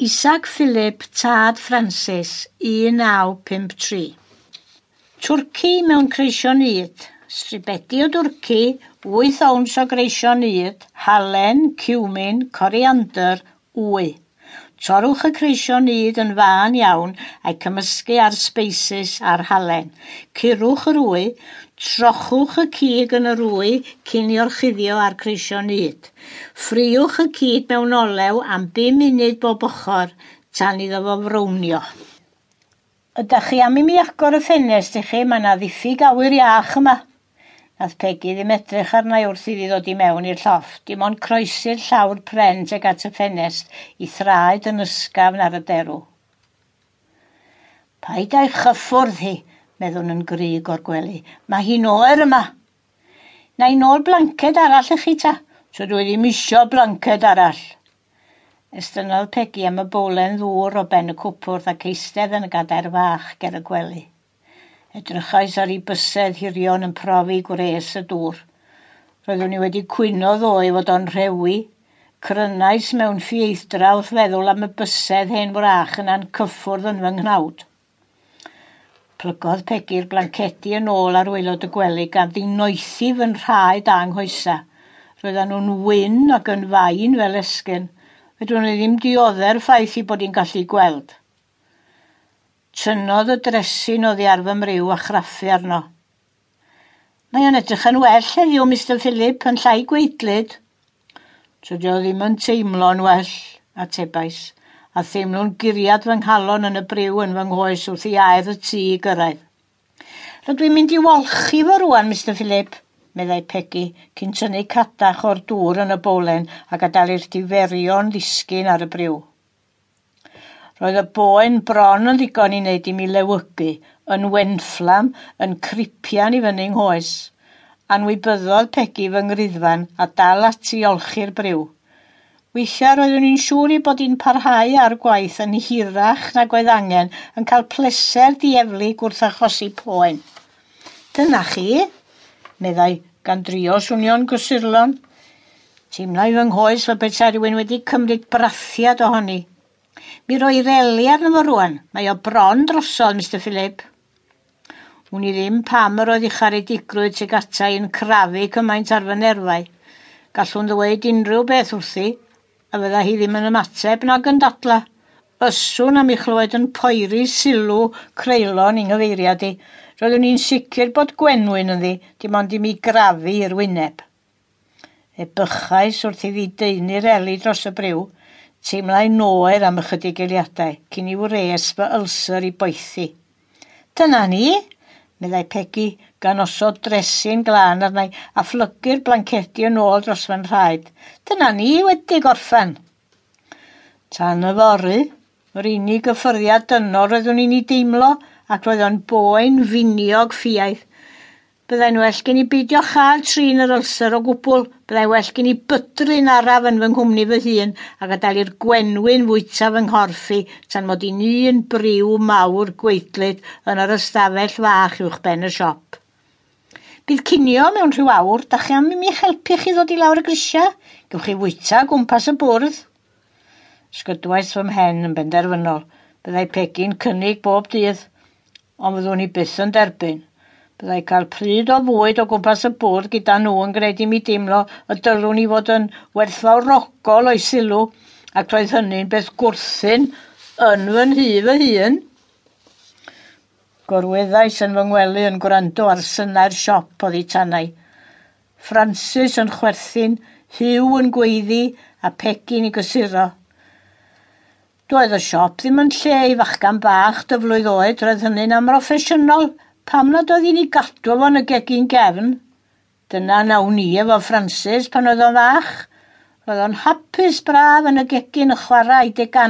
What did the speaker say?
Isaac Philip tad Francis, 1953. Twrci mewn creisio nid. Stribedi o dwrci, 8 owns o greisio nid, halen, ciwmin, coriander, wy. Torwch y creisio nid yn fân iawn a'i cymysgu ar sbeisis a'r halen. Curwch yr wy, trochwch y cig yn yr wy cyn i orchuddio ar creisio nid. Ffriwch y cig mewn olew am 5 munud bob ochr tan iddo fo frownio. Ydych chi am i mi agor y ffenest i chi? Mae yna ddiffyg awyr iach yma. Nath Peggy ddim edrych arnai wrth iddi ddod i mewn i'r llofft, dim ond croesi'r llawr pren tuag at y ffenest i thraed yn ysgafn ar y derw. Paid a'i chyffwrdd hi, meddwn yn grig o'r gwely. Mae hi'n oer yma. Na i nôl blanced arall i chi ta. So dwi ddim isio blanced arall. Estynodd Peggy am y bolen ddŵr o ben y cwpwrdd ac eistedd yn y gadair fach ger y gwely. Edrychais ar ei bysedd hirion yn profi gwres y dŵr. Roeddwn i wedi cwyno ddoe fod o'n rhewi. Crynais mewn ffieithdra wrth feddwl am y bysedd hen wrach yn ancyffwrdd yn fy nghnawd. Plygodd Pegi'r blancedi yn ôl ar waelod y gwely gan ddinoethi fy nhraed a'n. Roedden nhw'n wyn ac yn fain fel esgyn. Fedrwn i ddim dioddau'r ffaith i bod i'n gallu gweld. Tynodd y dresin oddi ar fy mryw a chraffu arno. Mae o'n edrych yn well heddiw, Mr Philip, yn llai gweidlyd. Tydi o ddim yn teimlo'n well, atebais, a theimlo'n guriad fy nghalon yn y briw yn fy nghoes wrth i aer y tŷ gyrraedd. Rydw i'n mynd i wolchi fo rwan, Mr Philip meddai Peggy, cyn tynnu cadach o'r dŵr yn y bolen a gadael i'r diferion ddisgyn ar y briw. Roedd y boen bron yn ddigon i wneud i mi lewygu, yn wenfflam, yn cripian i fyny nghoes. Anwybyddodd Pegi fy ngryddfan a dal ati i olchi'r briw. Weithiau roeddwn i'n siŵr i bod i'n parhau ar gwaith yn hirach nag oedd angen, yn cael pleser dieflu gwrth achosi poen. Dyna chi, meddai gan drio swnio'n gysurlon. Teimlai fy nghoes fel petai rhywun wedi cymryd brathiad ohoni. Mi roi reli arno fo rwan. Mae o bron drosodd Mr Philip. Wn i ddim pam yr oedd ucharedigrwydd tuag ata i'n crafu cymaint ar fy nerfau. Gallwn ddweud unrhyw beth wrthi, a fydda hi ddim yn ymateb nag yn dadla. Yswn am i chlywed yn poeri sylw creulon i'n nghyfeiriad i. Roeddwn i'n sicr bod Gwenwyn yn ddi, dim ond i mi grafu i'r wyneb. E bychais wrth iddi deunu'r eli dros y briw, Teimlai noer am ychydig eiliadau cyn i wres fy ylser i boethi. Dyna ni, meddai Peggy, gan osod dressyn glân arnau a phlygu'r blancedi yn ôl dros fy nhraed. Dyna ni wedi gorffen. Tan y fory, yr unig gyffyrddiad dynol roeddwn i'n ei deimlo ac roedd o'n boen finiog ffiaidd. Byddai'n well gen i beidio chael trin yr ulcer o gwbl. Byddai well gen i bydru'n araf yn fy nghwmni fy hun a gadael i'r gwenwyn fwyta fy nghorffi tan mod i'n un briw mawr gweidlyd yn yr ystafell fach uwchben y siop. Bydd cinio mewn rhyw awr, da chi am i mi helpu chi ddod i lawr y grisiau? Gewch chi fwyta gwmpas y bwrdd. Sgydwais fy mhen yn benderfynol. Byddai Pegi'n cynnig bob dydd, ond fyddwn i byth yn derbyn. Byddai cael pryd o fwyd o gwmpas y bwrdd gyda nhw yn gwneud i mi deimlo y dylwn i fod yn werthfawrogol o'i sylw ac roedd hynny'n beth gwrthyn yn fy nhy fy hun. Gorweddais yn fy ngwely yn gwrando ar synnau'r siop oedd ei tanau. Francis yn chwerthin, Hugh yn gweiddi a Peggy'n i gysuro. Doedd y siop ddim yn lle i fachgan bach dyflwydd oed, roedd hynny'n amroffesiynol. Pam nad oedd hi'n ei gadw fo'n y gegin gefn? Dyna nawn ni efo Francis pan oedd o'n fach. Roedd o'n hapus braf yn y gegin y chwarae i degan.